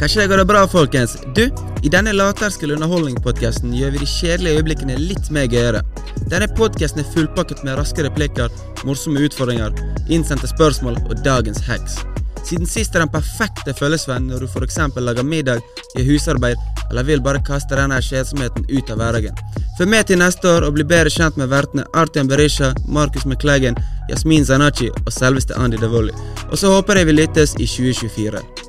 Kanskje det går det bra, folkens? Du, i denne lavterskel underholdning-podkasten gjør vi de kjedelige øyeblikkene litt mer gøyere. Denne podkasten er fullpakket med raske replikker, morsomme utfordringer, innsendte spørsmål og dagens hacks. Siden sist er den perfekte følgesvenn når du f.eks. lager middag, gjør husarbeid eller vil bare kaste denne kjedsomheten ut av hverdagen. Følg med til neste år og bli bedre kjent med vertene Artian Berisha, Markus McCleggen, Yasmin Zanachi og selveste Andy Davoli. Og så håper jeg vi lyttes i 2024.